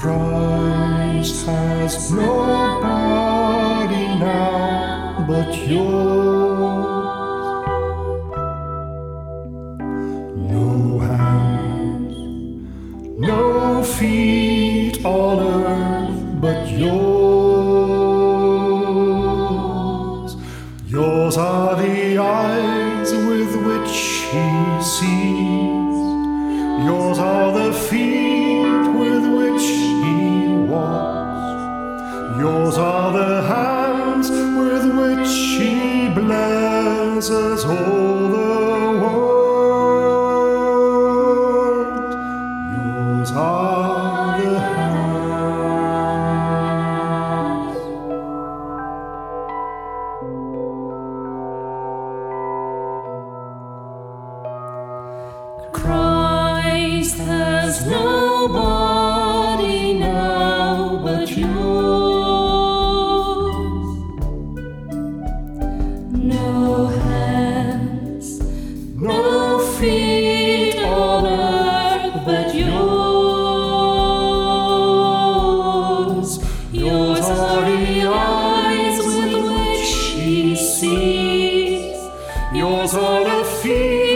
Christ has nobody now but yours. No hands, no feet on earth but yours. Yours are the eyes with which he sees. Yours are the feet Yours are the hands with which he blesses all the world. Yours are the hands. Christ has nobody Yours are the feet